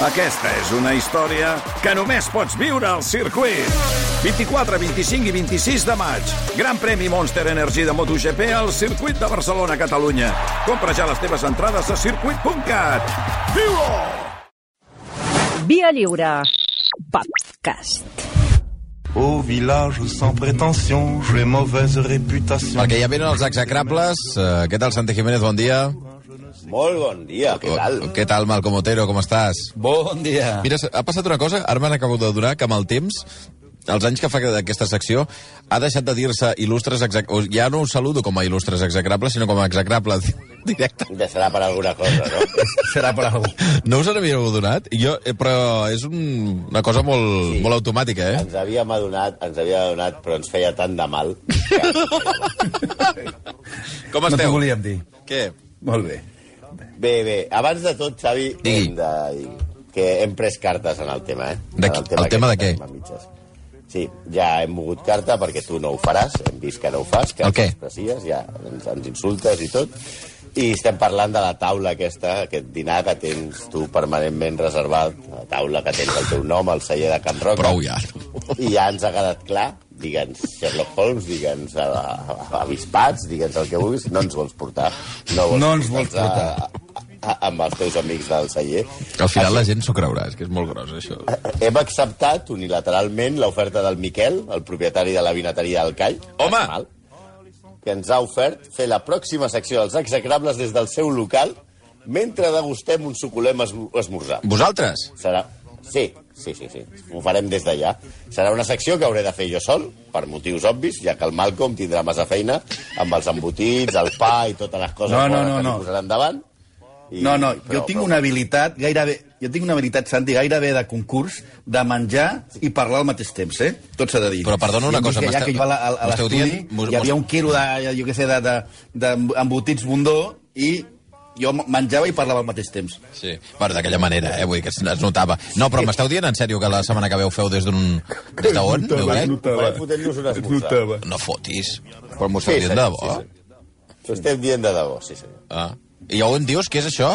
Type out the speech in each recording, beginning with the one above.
Aquesta és una història que només pots viure al circuit. 24, 25 i 26 de maig. Gran premi Monster Energy de MotoGP al circuit de Barcelona, Catalunya. Compra ja les teves entrades a circuit.cat. Viu-ho! Via Lliure. Podcast. Au village sans prétention, j'ai mauvaise réputation. Perquè ja venen els execrables. Uh, què tal, Santi Jiménez? Bon dia. Molt bon dia, què tal? Què tal, Malcom Otero? Com estàs? Bon dia. Mira, ha passat una cosa, ara m'han acabat de donar, que amb el temps, els anys que fa aquesta secció, ha deixat de dir-se il·lustres execrables... Ja no us saludo com a il·lustres execrables, sinó com a execrables directe. Ja serà per alguna cosa, no? Serà per algú. No us n'havíeu adonat? Jo, eh, però és un, una cosa molt, Sí. molt automàtica, eh? Ens havíem adonat, ens havíem adonat, però ens feia tant de mal. Que... Com No t'ho esteu? volíem dir. Què? Molt bé. Bé, bé, abans de tot, Xavi, Digui. hem de dir que hem pres cartes en el tema, eh? De En qui- el tema de què? Sí, ja hem mogut carta perquè tu no ho faràs, hem vist que no ho fas, que El què? ens expressies, ja ens, ens insultes i tot. I estem parlant de la taula aquesta, aquest dinar que tens tu permanentment reservat, la taula que tens el teu nom, al celler de Can Roca. Prou ja. I ja ens ha quedat clar, digue'ns Sherlock Holmes, digue'ns a, a, a avispats, digue'ns el que vulguis, no ens vols portar. No, No ens vols portar. A, a, amb els teus amics del celler. Al final la gent s'ho creurà, és que és molt gros, això. Hem acceptat unilateralment l'oferta del Miquel, el propietari de la vinateria del Call. Home! Mal, que ens ha ofert fer la pròxima secció dels execrables des del seu local mentre degustem un suculent esmo- esmorzar. Vosaltres? Serà... Sí, sí, sí, sí. Ho farem des d'allà. Serà una secció que hauré de fer jo sol, per motius obvis, ja que el Malcolm tindrà massa feina amb els embotits, el pa i totes les coses No, no, no, que li no. posaran davant. I, No, no, però- jo tinc però- una habilitat gairebé... Jo tinc una habilitat, Santi, gairebé de concurs de menjar i parlar al mateix temps, eh? Tot s'ha de dir. Però perdona una cosa, que Ja m'esteu- que jo a a, a l'estudi hi havia un quilo de, jo què sé, de, de, d'embotits bondó i jo menjava i parlava al mateix temps. Sí, bueno, d'aquella manera, eh, vull dir que es, es notava. No, però m'esteu dient en sèrio que la setmana que ve ho feu des d'un... Des d'on? Notava, Meu, eh? notava. Farem fotent-nos. Notava. No fotis. Però m'ho esteu Sí, dient sí, de sí, debò? sí. T'ho estem dient de debò, sí, sí. Ah. I on dius? Què és això?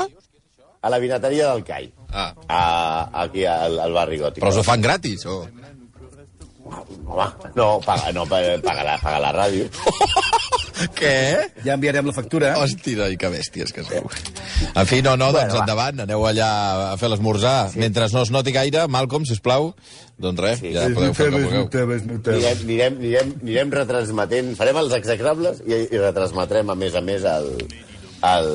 A la vinateria del Call. Ah. A, aquí al, al barri gòtic. Però us ho fan gratis, o...? Home, no, paga, no, paga, paga, la, paga la ràdio. Què? Ja enviarem la factura. Hòstia, noi, que bèsties que sou. En fi, no, no, doncs Bueno, va. endavant, aneu allà a fer l'esmorzar. Sí. Mentre no es noti gaire, Malcolm, sisplau, doncs res, Sí. ja podeu fer el que vulgueu. Anirem, anirem, anirem, anirem retransmetent, farem els execrables i, i retransmetrem a més a més el, el,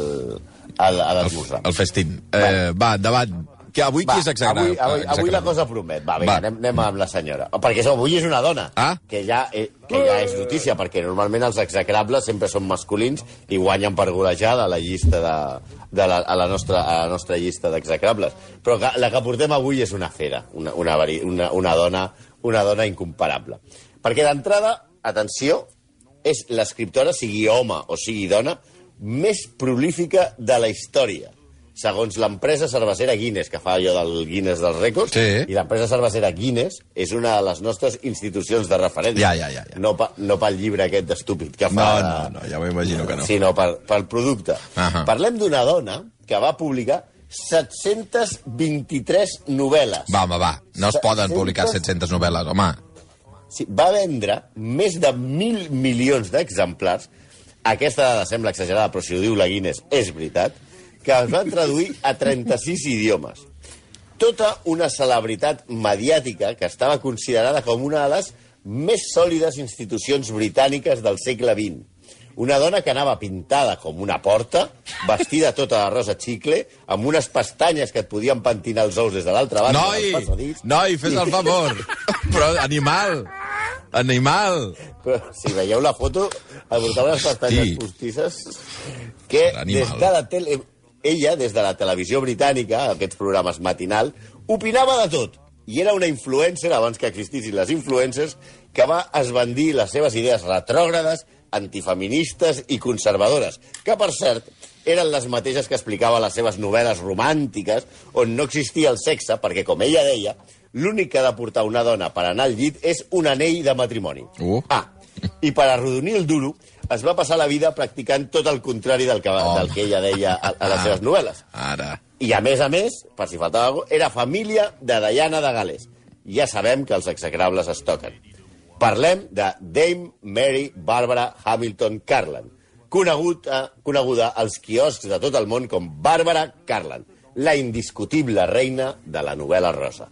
el, a l'esmorzar. El festín. Eh, va, endavant. Que avui qui és exagerat? avui, avui, avui la cosa promet. Va, vinga, Va. anem, anem amb la senyora. Perquè això, avui és una dona, Ah. que, ja, eh, que ja és notícia, perquè normalment els execrables sempre són masculins i guanyen per golejada la llista de, de la, a, la nostra, a la nostra llista d'execrables. Però que, la que portem avui és una fera, una, una, una, una, dona, una dona incomparable. Perquè d'entrada, atenció, és l'escriptora, sigui home o sigui dona, més prolífica de la història segons l'empresa cervecera Guinness, que fa allò del Guinness dels rècords, Sí. i l'empresa cervecera Guinness és una de les nostres institucions de referència. Ja, ja, ja, ja. No, pa, no pel llibre aquest d'estúpid que No, fa... no, no, ja m'ho imagino que no. Sinó per, pel producte. Ahà. Parlem d'una dona que va publicar 723 novel·les. Va, home, va. No es poden 700? publicar 700 novel·les, home. Sí, va vendre més de mil milions d'exemplars. Aquesta dada sembla exagerada, però si ho diu la Guinness és veritat, que es van traduir a 36 idiomes. Tota una celebritat mediàtica que estava considerada com una de les més sòlides institucions britàniques del segle XX. Una dona que anava pintada com una porta, vestida tota de rosa xicle, amb unes pestanyes que et podien pentinar els ous des de l'altra banda Noi, del passadís. noi, fes el favor. Però, animal, animal. Però, si veieu la foto, el portava unes pestanyes Hosti. postisses que Animal. des de la tele... Ella, des de la televisió britànica, aquests programes matinal, opinava de tot. I era una influencer, abans que existissin les influencers, que va esbandir les seves idees retrògrades, antifeministes i conservadores, que, per cert, eren les mateixes que explicava les seves novel·les romàntiques, on no existia el sexe, perquè, com ella deia, l'únic que ha de portar una dona per anar al llit és un anell de matrimoni. Uh. Ah, i per arrodonir el duro, es va passar la vida practicant tot el contrari del que, Home. del que ella deia a, a les seves novel·les. Ara. I, a més a més, per si faltava alguna cosa, era família de Diana de Gales. Ja sabem que els execrables es toquen. Parlem de Dame Mary Barbara Hamilton Carlan, coneguda, coneguda als quioscs de tot el món com Barbara Carlan, la indiscutible reina de la novel·la rosa.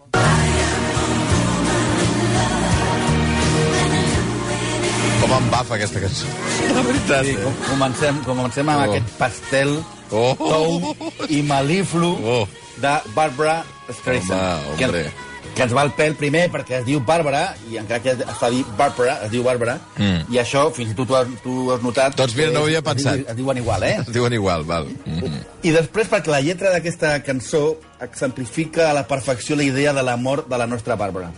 Com em bafa aquesta cançó. La veritat. Sí, com, comencem, comencem amb Oh. aquest pastel Oh. tou i malíflu Oh. de Barbara Streisand. Home, que, hombre. que ens va el pèl primer perquè es diu Bàrbara, i encara que es fa dir Barbara, es diu Bàrbara, Mm. i això, fins i tot tu has, tu has notat... Doncs mira, no ho havia es- pensat. Es, diu- es diuen igual, eh? Es diuen igual, val. Mm -hmm. I després perquè la lletra d'aquesta cançó exemplifica a la perfecció la idea de l'amor de la nostra Bàrbara.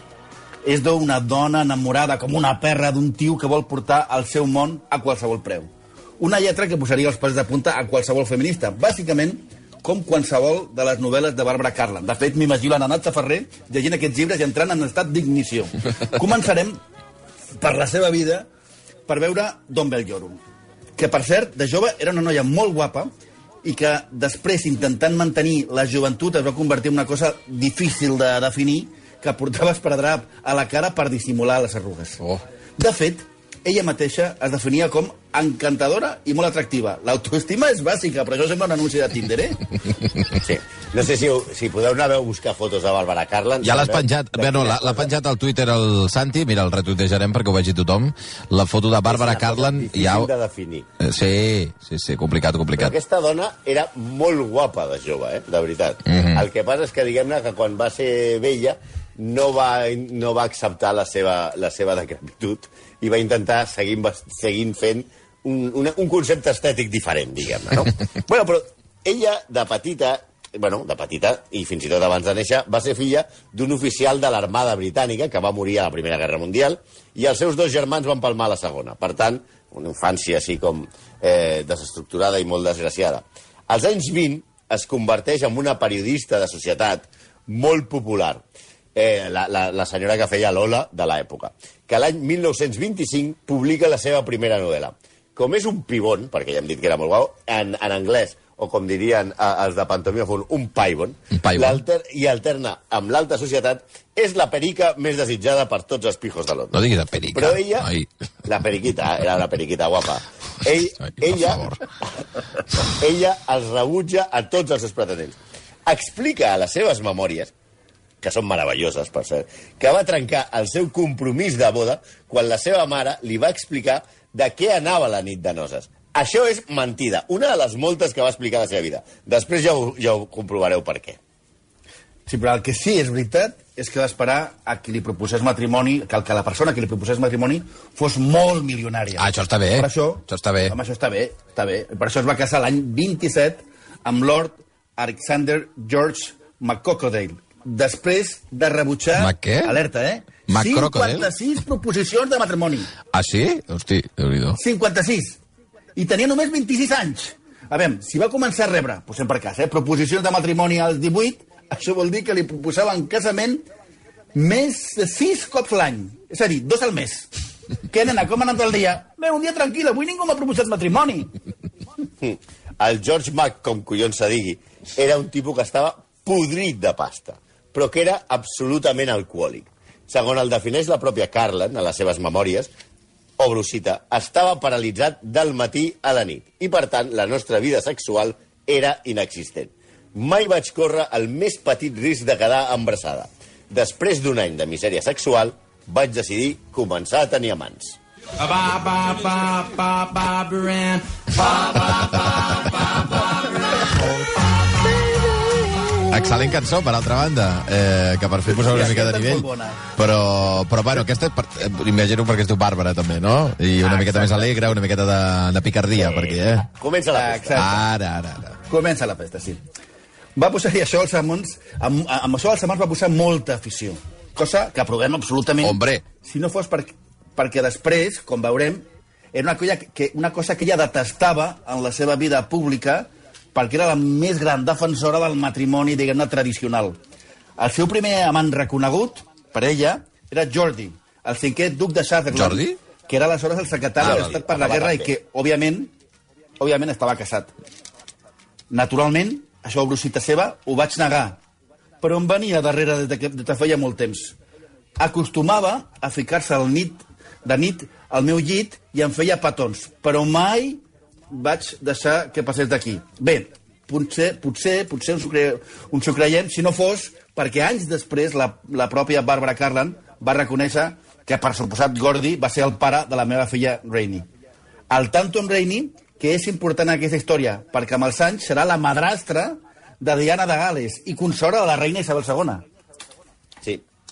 És d'una dona enamorada com una perra d'un tio que vol portar el seu món a qualsevol preu. Una lletra que posaria els pals de punta a qualsevol feminista. Bàsicament, com qualsevol de les novel·les de Bàrbara Carlan. De fet, m'imagino la Natxa Ferrer llegint aquests llibres i entrant en estat d'ignició. Començarem per la seva vida per veure Don Bellorum que per cert, de jove era una noia molt guapa i que després, intentant mantenir la joventut, es va convertir en una cosa difícil de definir, que portava esparadrap a la cara per dissimular les arrugues. Oh. De fet, ella mateixa es definia com encantadora i molt atractiva. L'autoestima és bàsica, però això sembla un anunci de Tinder, eh? Sí. No sé si, si podeu anar a buscar fotos de Bàrbara Carlan. Ja l'has penjat, bueno, quina l'ha penjat al Twitter el Santi, mira, el retuitejarem perquè ho vegi tothom, la foto de Bàrbara És una cosa Carlan, difícil ja... de definir. Eh, Sí, sí, sí, complicat, Però complicat. aquesta dona era molt guapa de jove, eh? de veritat. Mhm. El que passa és que, diguem-ne, que quan va ser vella no va, no va acceptar la seva, la seva decrepitud i va intentar seguir, seguint fent un, un, un concepte estètic diferent, diguem-ne, no? bueno, però ella, de petita, bueno, de petita, i fins i tot abans de néixer, va ser filla d'un oficial de l'armada britànica que va morir a la Primera Guerra Mundial i els seus dos germans van palmar a la Segona. Per tant, una infància així com eh, desestructurada i molt desgraciada. Als anys 20 es converteix en una periodista de societat molt popular, eh, la, la, la senyora que feia Lola de l'època, que l'any 1925 publica la seva primera novel·la. Com és un pibon, perquè ja hem dit que era molt guau, en, en anglès, o com dirien eh, els de Pantomima Font, un paibon, Un paibon. l'alter- i alterna amb l'alta societat, és la perica més desitjada per tots els pijos de Londres. No diguis de perica. Però ella... Ai. La periquita, era una periquita guapa. Ell, Ai, ella, favor. ella els rebutja a tots els seus pretendents. Explica a les seves memòries, que són meravelloses, per cert, que va trencar el seu compromís de boda quan la seva mare li va explicar de què anava la nit de noces. Això és mentida, una de les moltes que va explicar a la seva vida. Després ja ho, ja ho comprovareu per què. Sí, però el que sí és veritat és que va esperar a qui li proposés matrimoni, que, el, que la persona que li proposés matrimoni fos molt milionària. Ah, això està bé. Per això, Això està bé. Home, això està bé, està bé. Per això es va casar l'any 27 amb Lord Alexander George McCocodale. Després de rebutjar... Mac què? Alerta, eh? McCrocodile? 56 proposicions de matrimoni. Ah, sí? Hosti, déu nhi 56. I tenia només 26 anys. A veure, si va començar a rebre, posem per cas, eh, proposicions de matrimoni als 18, això vol dir que li proposaven casament més de 6 cops l'any. És a dir, dos al mes. Què, nena, com ha anat el dia? Bé, un dia tranquil, avui ningú m'ha proposat matrimoni. El George Mac, com collons se digui, era un tipus que estava podrit de pasta, però que era absolutament alcohòlic. Segons el defineix la pròpia Carlan, a les seves memòries, obro cita, estava paralitzat del matí a la nit i, per tant, la nostra vida sexual era inexistent. Mai vaig córrer el més petit risc de quedar embarassada. Després d'un any de misèria sexual, vaig decidir començar a tenir amants. Excel·lent cançó, per altra banda, eh, que per fer posar una Sí, mica de nivell. bona. Però, però bueno, aquesta, per, eh, imagino perquè es diu Bàrbara, també, no? I una Ah, miqueta més alegre, una miqueta de, de picardia, perquè, eh? Comença la festa. exacte. Ara, ara, ara. Comença la pesta, sí. Va posar-hi això als Samons, amb, amb això als Samons va posar molta afició, cosa que aprovem absolutament. Hombre. Si no fos per, perquè després, com veurem, era una, colla que, una cosa que ella detestava en la seva vida pública perquè era la més gran defensora del matrimoni, diguem-ne, tradicional. El seu primer amant reconegut, per ella, era Jordi, el cinquè duc de Sutherland, Jordi? que era aleshores el secretari Ah, d'Estat per la guerra i que, òbviament, òbviament estava casat. Naturalment, això brusita seva, ho vaig negar. Però em venia darrere des de, des de feia molt temps. Acostumava a ficar-se al nit, de nit al meu llit i em feia petons, però mai vaig deixar que passés d'aquí. Bé, potser, potser, potser ens ho, cre... ens ho creiem si no fos perquè anys després la, la pròpia Barbara Carlan va reconèixer que, per suposat, Gordy va ser el pare de la meva filla Rainey. El tanto amb Rainey, que és important aquesta història, perquè amb els anys serà la madrastra de Diana de Gales i consora de la reina Isabel II.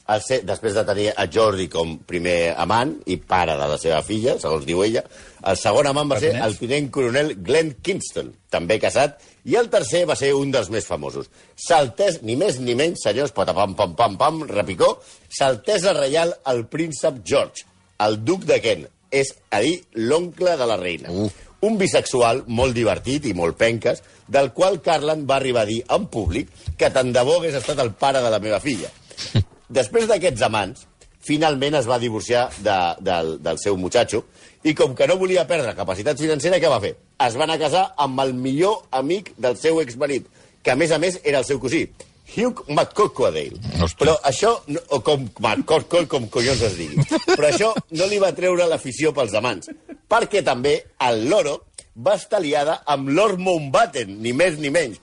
El ser, després de tenir a Jordi com primer amant i pare de la seva filla, segons diu ella, el segon amant va ser el tinent coronel Glenn Kingston, també casat, i el tercer va ser un dels més famosos. Saltés, ni més ni menys, senyors, patapam, pam, pam, pam, repicó, Saltesa Reial el príncep George, el duc de Kent, és a dir, l'oncle de la reina. Uh. Un bisexual molt divertit i molt penques, del qual Carlan va arribar a dir en públic que tant de bo hagués estat el pare de la meva filla. Després d'aquests amants, finalment es va divorciar de, del, del seu muchacho i com que no volia perdre capacitat financera, què va fer? Es van a casar amb el millor amic del seu exmarit, que a més a més era el seu cosí, Hugh McCorquodale. Hòstia. Però això, no, o com McCorquodale, com collons es digui, però això no li va treure l'afició pels amants, perquè també el loro va estar liada amb Lord Mountbatten, ni més ni menys,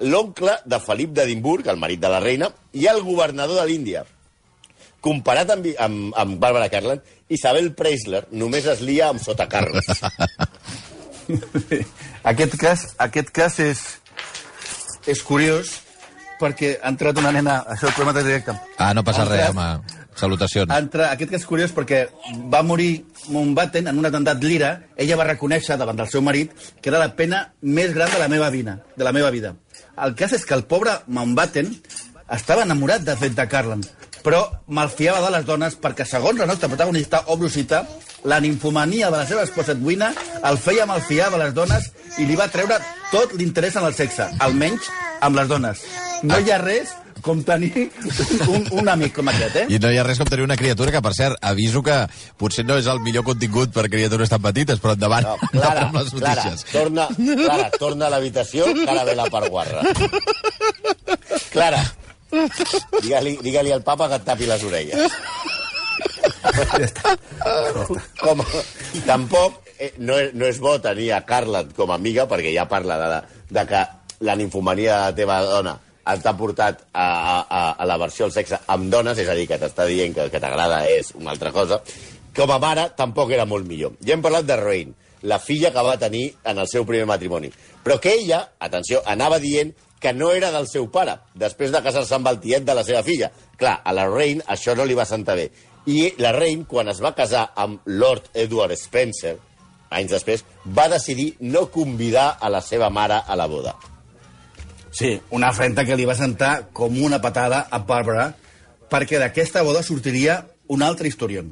l'oncle de Felip d'Edimburg, el marit de la reina, i el governador de l'Índia. Comparat amb, amb, amb Barbara Carlan, Isabel Preisler només es lia amb Sota Carles. Aquest cas, aquest cas és, és curiós perquè ha entrat una nena... Això el programa de directe. Ah, no passa Ha res, entrat- home. Salutacions. ha entrat, aquest cas és curiós perquè va morir Mountbatten en un atemptat lira. Ella va reconèixer davant del seu marit que era la pena més gran de la meva vida. De la meva vida. El cas és que el pobre Mountbatten estava enamorat de fet de Carlan, però malfiava de les dones perquè, segons la nostra protagonista, Obrusita, la ninfomania de la seva esposa Edwina el feia malfiar de les dones i li va treure tot l'interès en el sexe, almenys amb les dones. No hi ha res com tenir un, un amic com aquest, eh? I no hi ha res com tenir una criatura que, per cert, aviso que potser no és el millor contingut per criatures tan petites, però endavant, No, endavant Clara, amb les Clara, notícies. torna, Clara, torna a l'habitació, que ara ve la parguarra. Clara, digue-li digue al papa que et tapi les orelles. Com, tampoc eh, no, és, no és bo tenir a Carla com a amiga, perquè ja parla de, de que la ninfomania de la teva dona t'ha portat a, a, a la versió del sexe amb dones, és a dir, que t'està dient que el que t'agrada és una altra cosa, com a mare tampoc era molt millor. Ja hem parlat de Rain, la filla que va tenir en el seu primer matrimoni. Però que ella, atenció, anava dient que no era del seu pare, després de casar-se amb el tiet de la seva filla. Clar, a la Rain això no li va sentar bé. I la Rain, quan es va casar amb Lord Edward Spencer, anys després, va decidir no convidar a la seva mare a la boda. Sí, una afrenta que li va sentar com una patada a Barbara perquè d'aquesta boda sortiria un altre historion.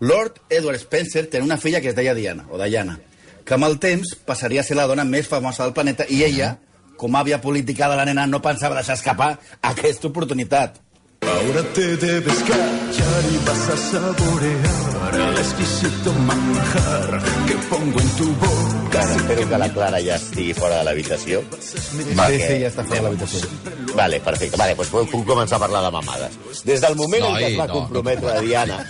Lord Edward Spencer tenia una filla que es deia Diana, o Diana, que amb el temps passaria a ser la dona més famosa del planeta i ella, com a àvia política de la nena, no pensava deixar escapar aquesta oportunitat. Ahora te debes callar y vas a saborear el exquisito manjar que pongo en tu boca. Ara, espero que la Clara ja estigui fora de l'habitació. Sí, sí, ja està fora de l'habitació. Vale, perfecte. Vale, doncs puc puc començar a parlar de mamades. Des del moment en Noi, què es va no, comprometre no, Diana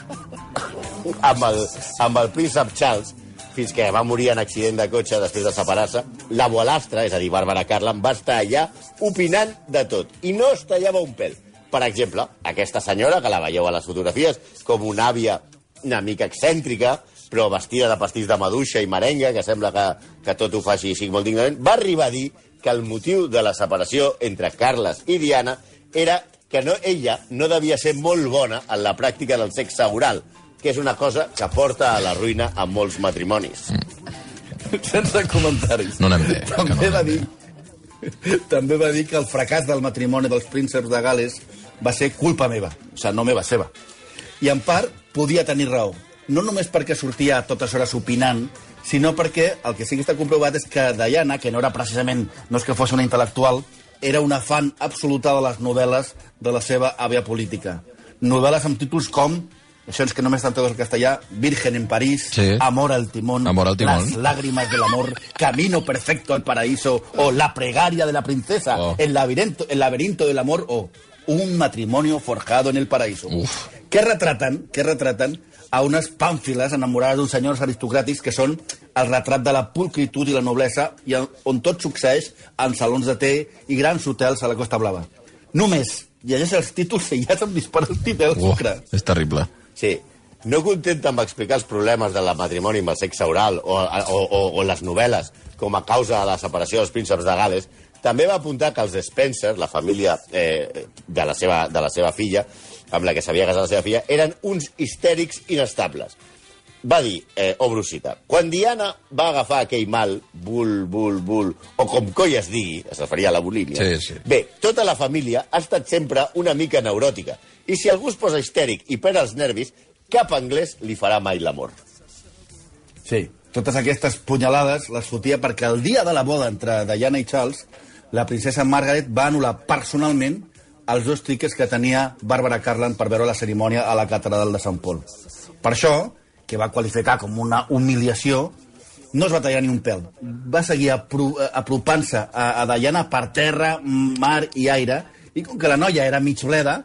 amb el, amb el príncep Charles, fins que va morir en accident de cotxe després de separar-se, la bolastra, és a dir, Bàrbara Carlan, va estar allà opinant de tot. I no es tallava un pèl. Per exemple, aquesta senyora, que la veieu a les fotografies, com una àvia una mica excèntrica, però vestida de pastís de maduixa i merenga, que sembla que, que tot ho faci així molt dignament, va arribar a dir que el motiu de la separació entre Carles i Diana era que no, ella no devia ser molt bona en la pràctica del sexe oral, que és una cosa que porta a la ruïna a molts matrimonis. Sense comentaris. No anem bé, que no També va anem dir també va dir que el fracàs del matrimoni dels prínceps de Gales va ser culpa meva, o sigui, no meva, seva. I en part podia tenir raó. No només perquè sortia a totes hores opinant, sinó perquè el que sí que està comprovat és que Diana, que no era precisament, no és que fos una intel·lectual, era una fan absoluta de les novel·les de la seva àvia política. Novel·les amb títols com Això és que només estan tots el castellà. Virgen en París, Sí. Amor al timón, Amor al timón. Las lágrimas del amor, Camino perfecto al paraíso, o La plegaria de la princesa, Oh. el, laberinto, el laberinto del amor, o Un matrimonio forjado en el paraíso. Uf. Què retraten? Què retraten? a unes pàmfiles enamorades d'uns senyors aristocràtics que són el retrat de la pulcritud i la noblesa i on- on tot succeeix en salons de té i grans hotels a la Costa Blava. Només llegeix els títols i ja se'm dispara el títol Uf, sucre. és terrible. Sí. No contenta amb explicar els problemes de la matrimoni amb el sexe oral o, o, o, o les novel·les com a causa de la separació dels prínceps de Gales, també va apuntar que els Spencer, la família eh, de, la seva, de la seva filla, amb la que s'havia casat la seva filla, eren uns histèrics inestables. Va dir, eh, obro cita, quan Diana va agafar aquell mal, bul, bul, bul, o com coi es digui, es referia a la bulímia, Sí, sí. bé, tota la família ha estat sempre una mica neuròtica, i si algú es posa histèric i perd els nervis, cap anglès li farà mai l'amor. Sí, totes aquestes punyalades les fotia perquè el dia de la boda entre Diana i Charles, la princesa Margaret va anul·lar personalment els dos tickets que tenia Bàrbara Carlan per veure la cerimònia a la catedral de Sant Pol. Per això, que va qualificar com una humiliació, no es va tallar ni un pèl. Va seguir apro apropant-se a, a Diana per terra, mar i aire, i com que la noia era mig bleda,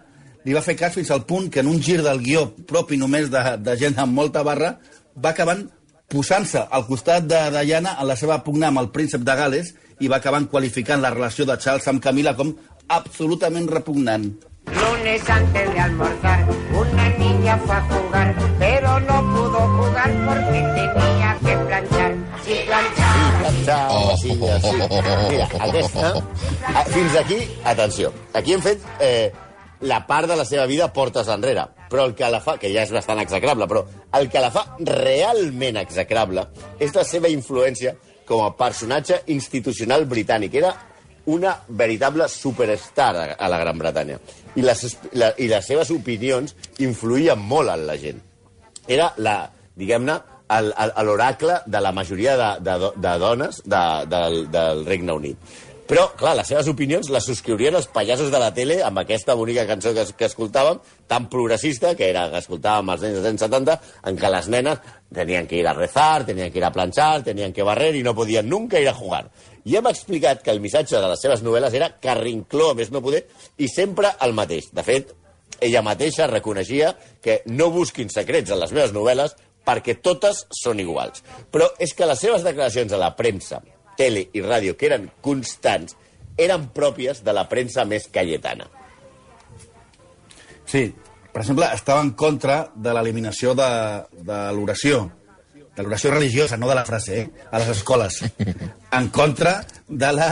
li va fer cas fins al punt que en un gir del guió propi només de, de gent amb molta barra, va acabant posant-se al costat de Diana en la seva pugna amb el príncep de Gales i va acabant qualificant la relació de Charles amb Camila com absolutament repugnant. Lunes antes de almorzar, una niña fue a jugar, pero no pudo jugar porque tenía que planchar. Si planchaba, Planxar, Oh. sí, sí. Mira, aquesta... ah, Fins aquí, atenció, aquí hem fet eh, la part de la seva vida portes enrere, però el que la fa, que ja és bastant execrable, però el que la fa realment execrable és la seva influència com a personatge institucional britànic. Era una veritable superstar a, la Gran Bretanya. I les, la, I les seves opinions influïen molt en la gent era la, diguem-ne, l'oracle de la majoria de, de, de dones de, del, del Regne Unit. Però, clar, les seves opinions les subscriurien els pallassos de la tele amb aquesta bonica cançó que, que escoltàvem, tan progressista, que era que escoltàvem els nens dels anys 70, en què les nenes tenien que ir a rezar, tenien que ir a planchar, tenien que barrer i no podien nunca ir a jugar. I hem explicat que el missatge de les seves novel·les era carrincló, més no poder, i sempre el mateix. De fet, ella mateixa reconeixia que no busquin secrets en les meves novel·les perquè totes són iguals. Però és que les seves declaracions a la premsa, tele i ràdio, que eren constants, eren pròpies de la premsa més calletana. Sí, per exemple, estava en contra de l'eliminació de, de l'oració, de l'oració religiosa, no de la frase, eh? a les escoles. En contra de la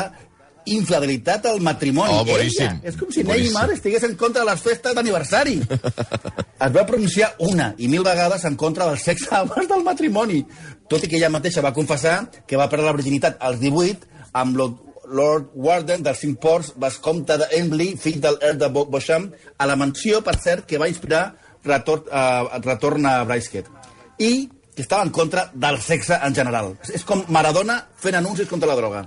infidelitat al matrimoni. Oh, boníssim. Ella, és com si Boníssim. Neymar estigués en contra de les festes d'aniversari. Es va pronunciar una i mil vegades en contra del sexe abans del matrimoni, tot i que ella mateixa va confessar que va perdre la virginitat als 18 amb Lord, Lord Warden dels Cinc Ports, vescomte d'Embley, fill del Earl de Bo- Bosham, a la mansió, per cert, que va inspirar Retorn, uh, Retorn a Brideshead. I que estava en contra del sexe en general. És com Maradona fent anuncis contra la droga.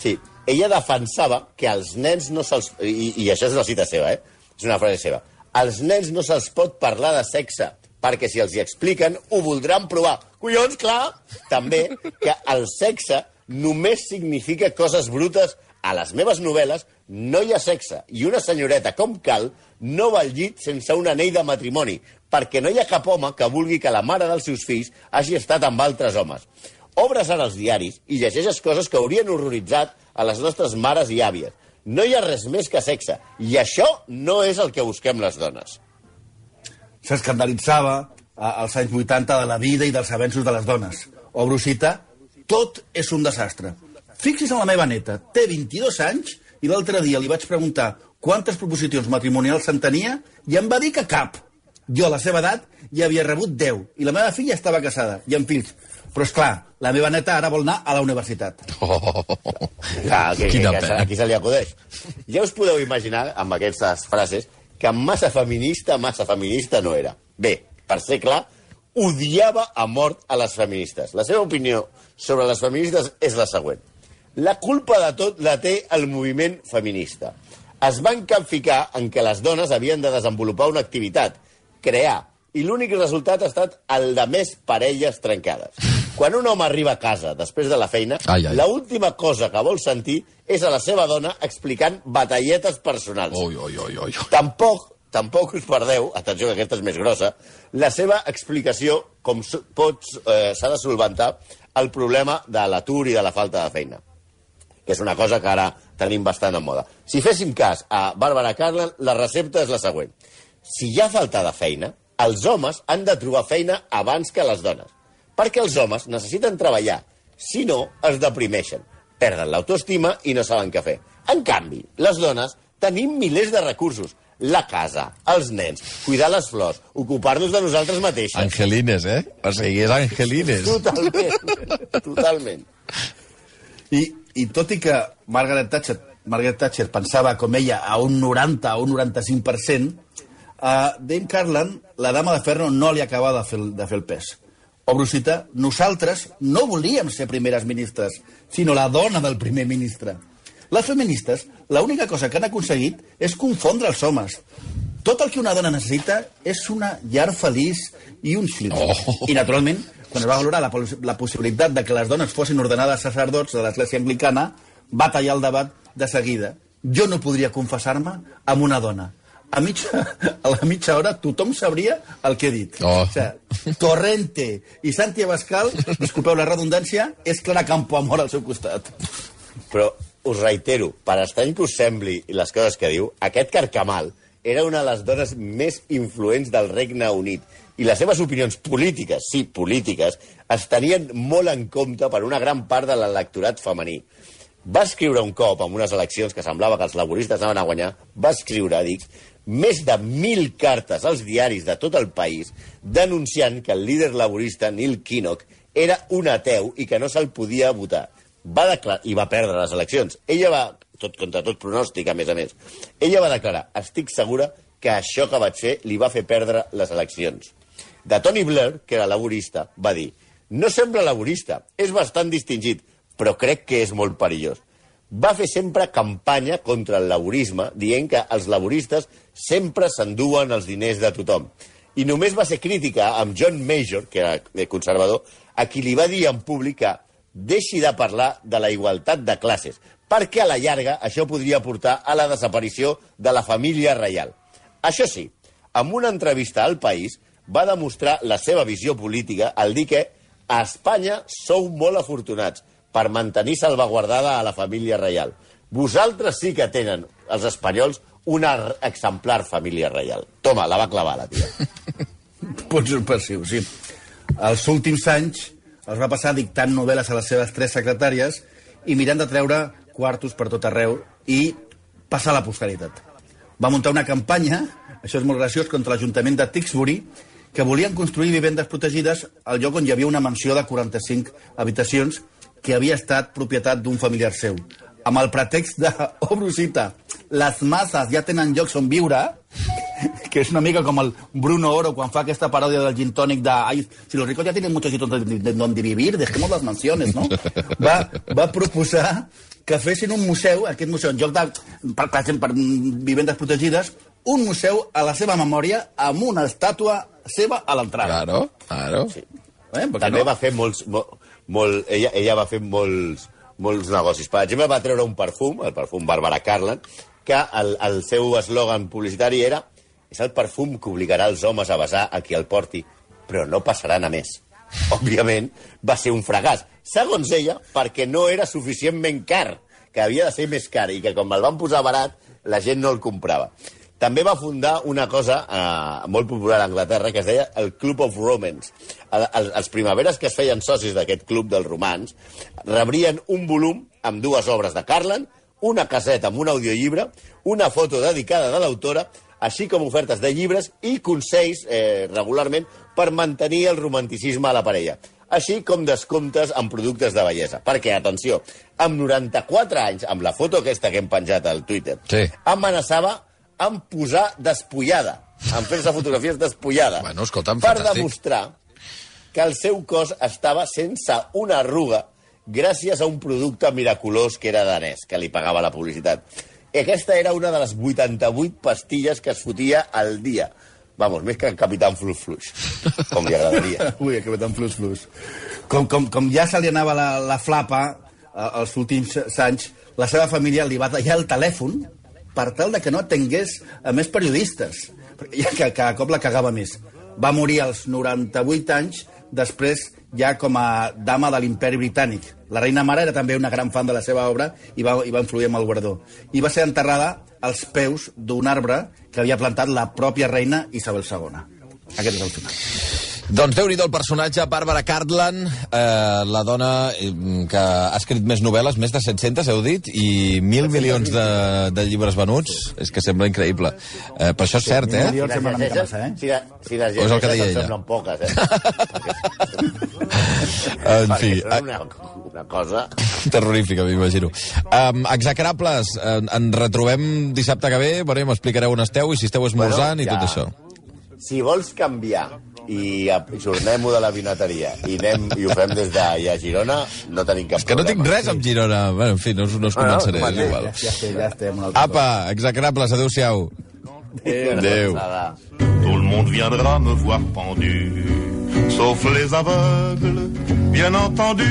Sí, ella defensava que als nens no se'ls... I, I això és una cita seva, eh? És una frase seva. Als nens no se'ls pot parlar de sexe, perquè si els hi expliquen, ho voldran provar. Collons, clar! També que el sexe només significa coses brutes. A les meves novel·les no hi ha sexe, i una senyoreta com cal no va al llit sense un anell de matrimoni, perquè no hi ha cap home que vulgui que la mare dels seus fills hagi estat amb altres homes. Obres ara els diaris i llegeixes coses que haurien horroritzat a les nostres mares i àvies. No hi ha res més que sexe, i això no és el que busquem les dones. s'escandalitzava als anys 80 de la vida i dels avenços de les dones. Obro cita, tot és un desastre. Fixis en la meva neta, té 22 anys i l'altre dia li vaig preguntar quantes proposicions matrimonials se'n tenia i em va dir que cap. Jo, a la seva edat, ja havia rebut 10 i la meva filla estava casada i amb fills. Però, és clar, la meva neta ara vol anar a la universitat. Clar, que, que, Quina que, pena. aquí se li acudeix. Ja us podeu imaginar, amb aquestes frases, que massa feminista, massa feminista no era. Bé, per ser clar, odiava a mort a les feministes. La seva opinió sobre les feministes és la següent. La culpa de tot la té el moviment feminista. Es van capficar en què les dones havien de desenvolupar una activitat, crear, i l'únic resultat ha estat el de més parelles trencades. Quan un home arriba a casa després de la feina, Ai, ai. l'última cosa que vol sentir és a la seva dona explicant batalletes personals. Ui, ui, ui, ui. Tampoc, tampoc us perdeu, atenció que aquesta és més grossa, la seva explicació com pots eh, s'ha de solventar el problema de l'atur i de la falta de feina que és una cosa que ara tenim bastant en moda. Si féssim cas a Bàrbara Carlen, la recepta és la següent. Si hi ha falta de feina, els homes han de trobar feina abans que les dones. Perquè els homes necessiten treballar. Si no, es deprimeixen, perden l'autoestima i no saben què fer. En canvi, les dones tenim milers de recursos. La casa, els nens, cuidar les flors, ocupar-nos de nosaltres mateixes. Angelines, eh? O sigui, és Angelines. Totalment, totalment. I, I tot i que Margaret Thatcher, Margaret Thatcher pensava com ella a un 90 o un 95%, a Dame Carlan, la dama de ferro, no li acaba de fer, de fer el pes. Obro cita, nosaltres no volíem ser primeres ministres, sinó la dona del primer ministre. Les feministes, l'única cosa que han aconseguit és confondre els homes. Tot el que una dona necessita és una llar feliç i un fill. Oh. I, naturalment, quan es va valorar la, la possibilitat de que les dones fossin ordenades sacerdots de l'església anglicana, va tallar el debat de seguida. Jo no podria confessar-me amb una dona. A, mitja, a la mitja hora tothom sabria el que he dit. Oh. O sigui, Torrente i Santi Abascal, disculpeu la redundància, és Clara Campoamor al seu costat. Però us reitero, per estrany que us sembli les coses que diu, aquest Carcamal era una de les dones més influents del Regne Unit i les seves opinions polítiques, sí, polítiques, es tenien molt en compte per una gran part de l'electorat femení. Va escriure un cop, en unes eleccions que semblava que els laboristes anaven a guanyar, va escriure, dic, més de mil cartes als diaris de tot el país denunciant que el líder laborista Neil Kinnock era un ateu i que no se'l podia votar. Va declarar, i va perdre les eleccions. Ella va, tot contra tot pronòstic, a més a més, ella va declarar, estic segura que això que vaig fer li va fer perdre les eleccions. De Tony Blair, que era laborista, va dir no sembla laborista, és bastant distingit, però crec que és molt perillós. Va fer sempre campanya contra el laborisme, dient que els laboristes sempre s'enduen els diners de tothom. I només va ser crítica amb John Major, que era conservador, a qui li va dir en públic que deixi de parlar de la igualtat de classes, perquè a la llarga això podria portar a la desaparició de la família reial. Això sí, en una entrevista al País va demostrar la seva visió política al dir que a Espanya sou molt afortunats per mantenir salvaguardada a la família reial. Vosaltres sí que tenen, els espanyols, una r- exemplar família reial. Toma, la va clavar, la tia. Pots ser passiu, sí. Els últims anys els va passar dictant novel·les a les seves tres secretàries i mirant de treure quartos per tot arreu i passar a la posteritat. Va muntar una campanya, això és molt graciós, contra l'Ajuntament de Tixbury, que volien construir vivendes protegides al lloc on hi havia una mansió de 45 habitacions que havia estat propietat d'un familiar seu. Amb el pretext de, obro cita, les masses ja tenen llocs on viure, que és una mica com el Bruno Oro quan fa aquesta paròdia del gin tònic de Ai, si los ricos ya tienen muchos sitios donde, de- donde vivir, dejemos las mansiones, no? Va, va proposar que fessin un museu, aquest museu, en lloc de, per, per exemple, per vivendes protegides, un museu a la seva memòria amb una estàtua seva a l'entrada. Claro, claro. Sí. Eh? També no? va fer molts... Molt, molt, ella, ella va fer molts, molts negocis. Per exemple, va treure un perfum, el perfum Barbara Carlan, que el, el seu eslògan publicitari era és el perfum que obligarà els homes a besar a qui el porti, però no passaran a més. Òbviament, va ser un fracàs. Segons ella, perquè no era suficientment car, que havia de ser més car, i que com el van posar barat, la gent no el comprava. També va fundar una cosa eh, molt popular a Anglaterra que es deia el Club of Romans. El, el, els primaveres que es feien socis d'aquest club dels romans rebrien un volum amb dues obres de Carlan, una caseta amb un audiollibre, una foto dedicada de l'autora, així com ofertes de llibres i consells eh, regularment per mantenir el romanticisme a la parella així com descomptes en productes de bellesa. Perquè, atenció, amb 94 anys, amb la foto aquesta que hem penjat al Twitter, Sí. amenaçava en posar despullada, en fer-se fotografies despullada, Bueno, escolta'm, per fantàstic. demostrar que el seu cos estava sense una arruga gràcies a un producte miraculós que era danès, que li pagava la publicitat. I aquesta era una de les 88 pastilles que es fotia al dia. Vamos, més que el Capitán Flux Flux, com li agradaria. Ui, ve tan flus, flus. Com, com, com ja se li anava la, la flapa eh, els últims anys, la seva família li va tallar el telèfon per tal de que no atengués a més periodistes, ja que cada cop la cagava més. Va morir als 98 anys, després ja com a dama de l'imperi britànic. La reina mare era també una gran fan de la seva obra i va, i va influir amb el guardó. I va ser enterrada als peus d'un arbre que havia plantat la pròpia reina Isabel II. Aquest és el final. Doncs déu nhi el personatge, Bàrbara Cartland, eh, la dona eh, que ha escrit més novel·les, més de 700, heu dit, i mil milions de, de llibres venuts. És que sembla increïble. Eh, però això és cert, eh? eh? Si, la, si les el que deia llegeixes, ella. et semblen poques, eh? En fi, una, una cosa... terrorífica, m'imagino. Um, execrables, en, en retrobem dissabte que ve, bueno, ja m'explicareu on esteu i si esteu esmorzant Bueno, i tot ja. això. Si vols canviar i ajornem-ho de la vinateria i, anem, i ho fem des d'allà a Girona, no tenim cap És que no tinc res amb Girona. Bueno, en fi, no us, no us Ah, no? és Vale. igual. Ja estem, ja estem. Apa, execrables, adeu-siau. Adéu. Nada. Tout le monde viendra me voir pendu, sauf les aveugles, bien entendu.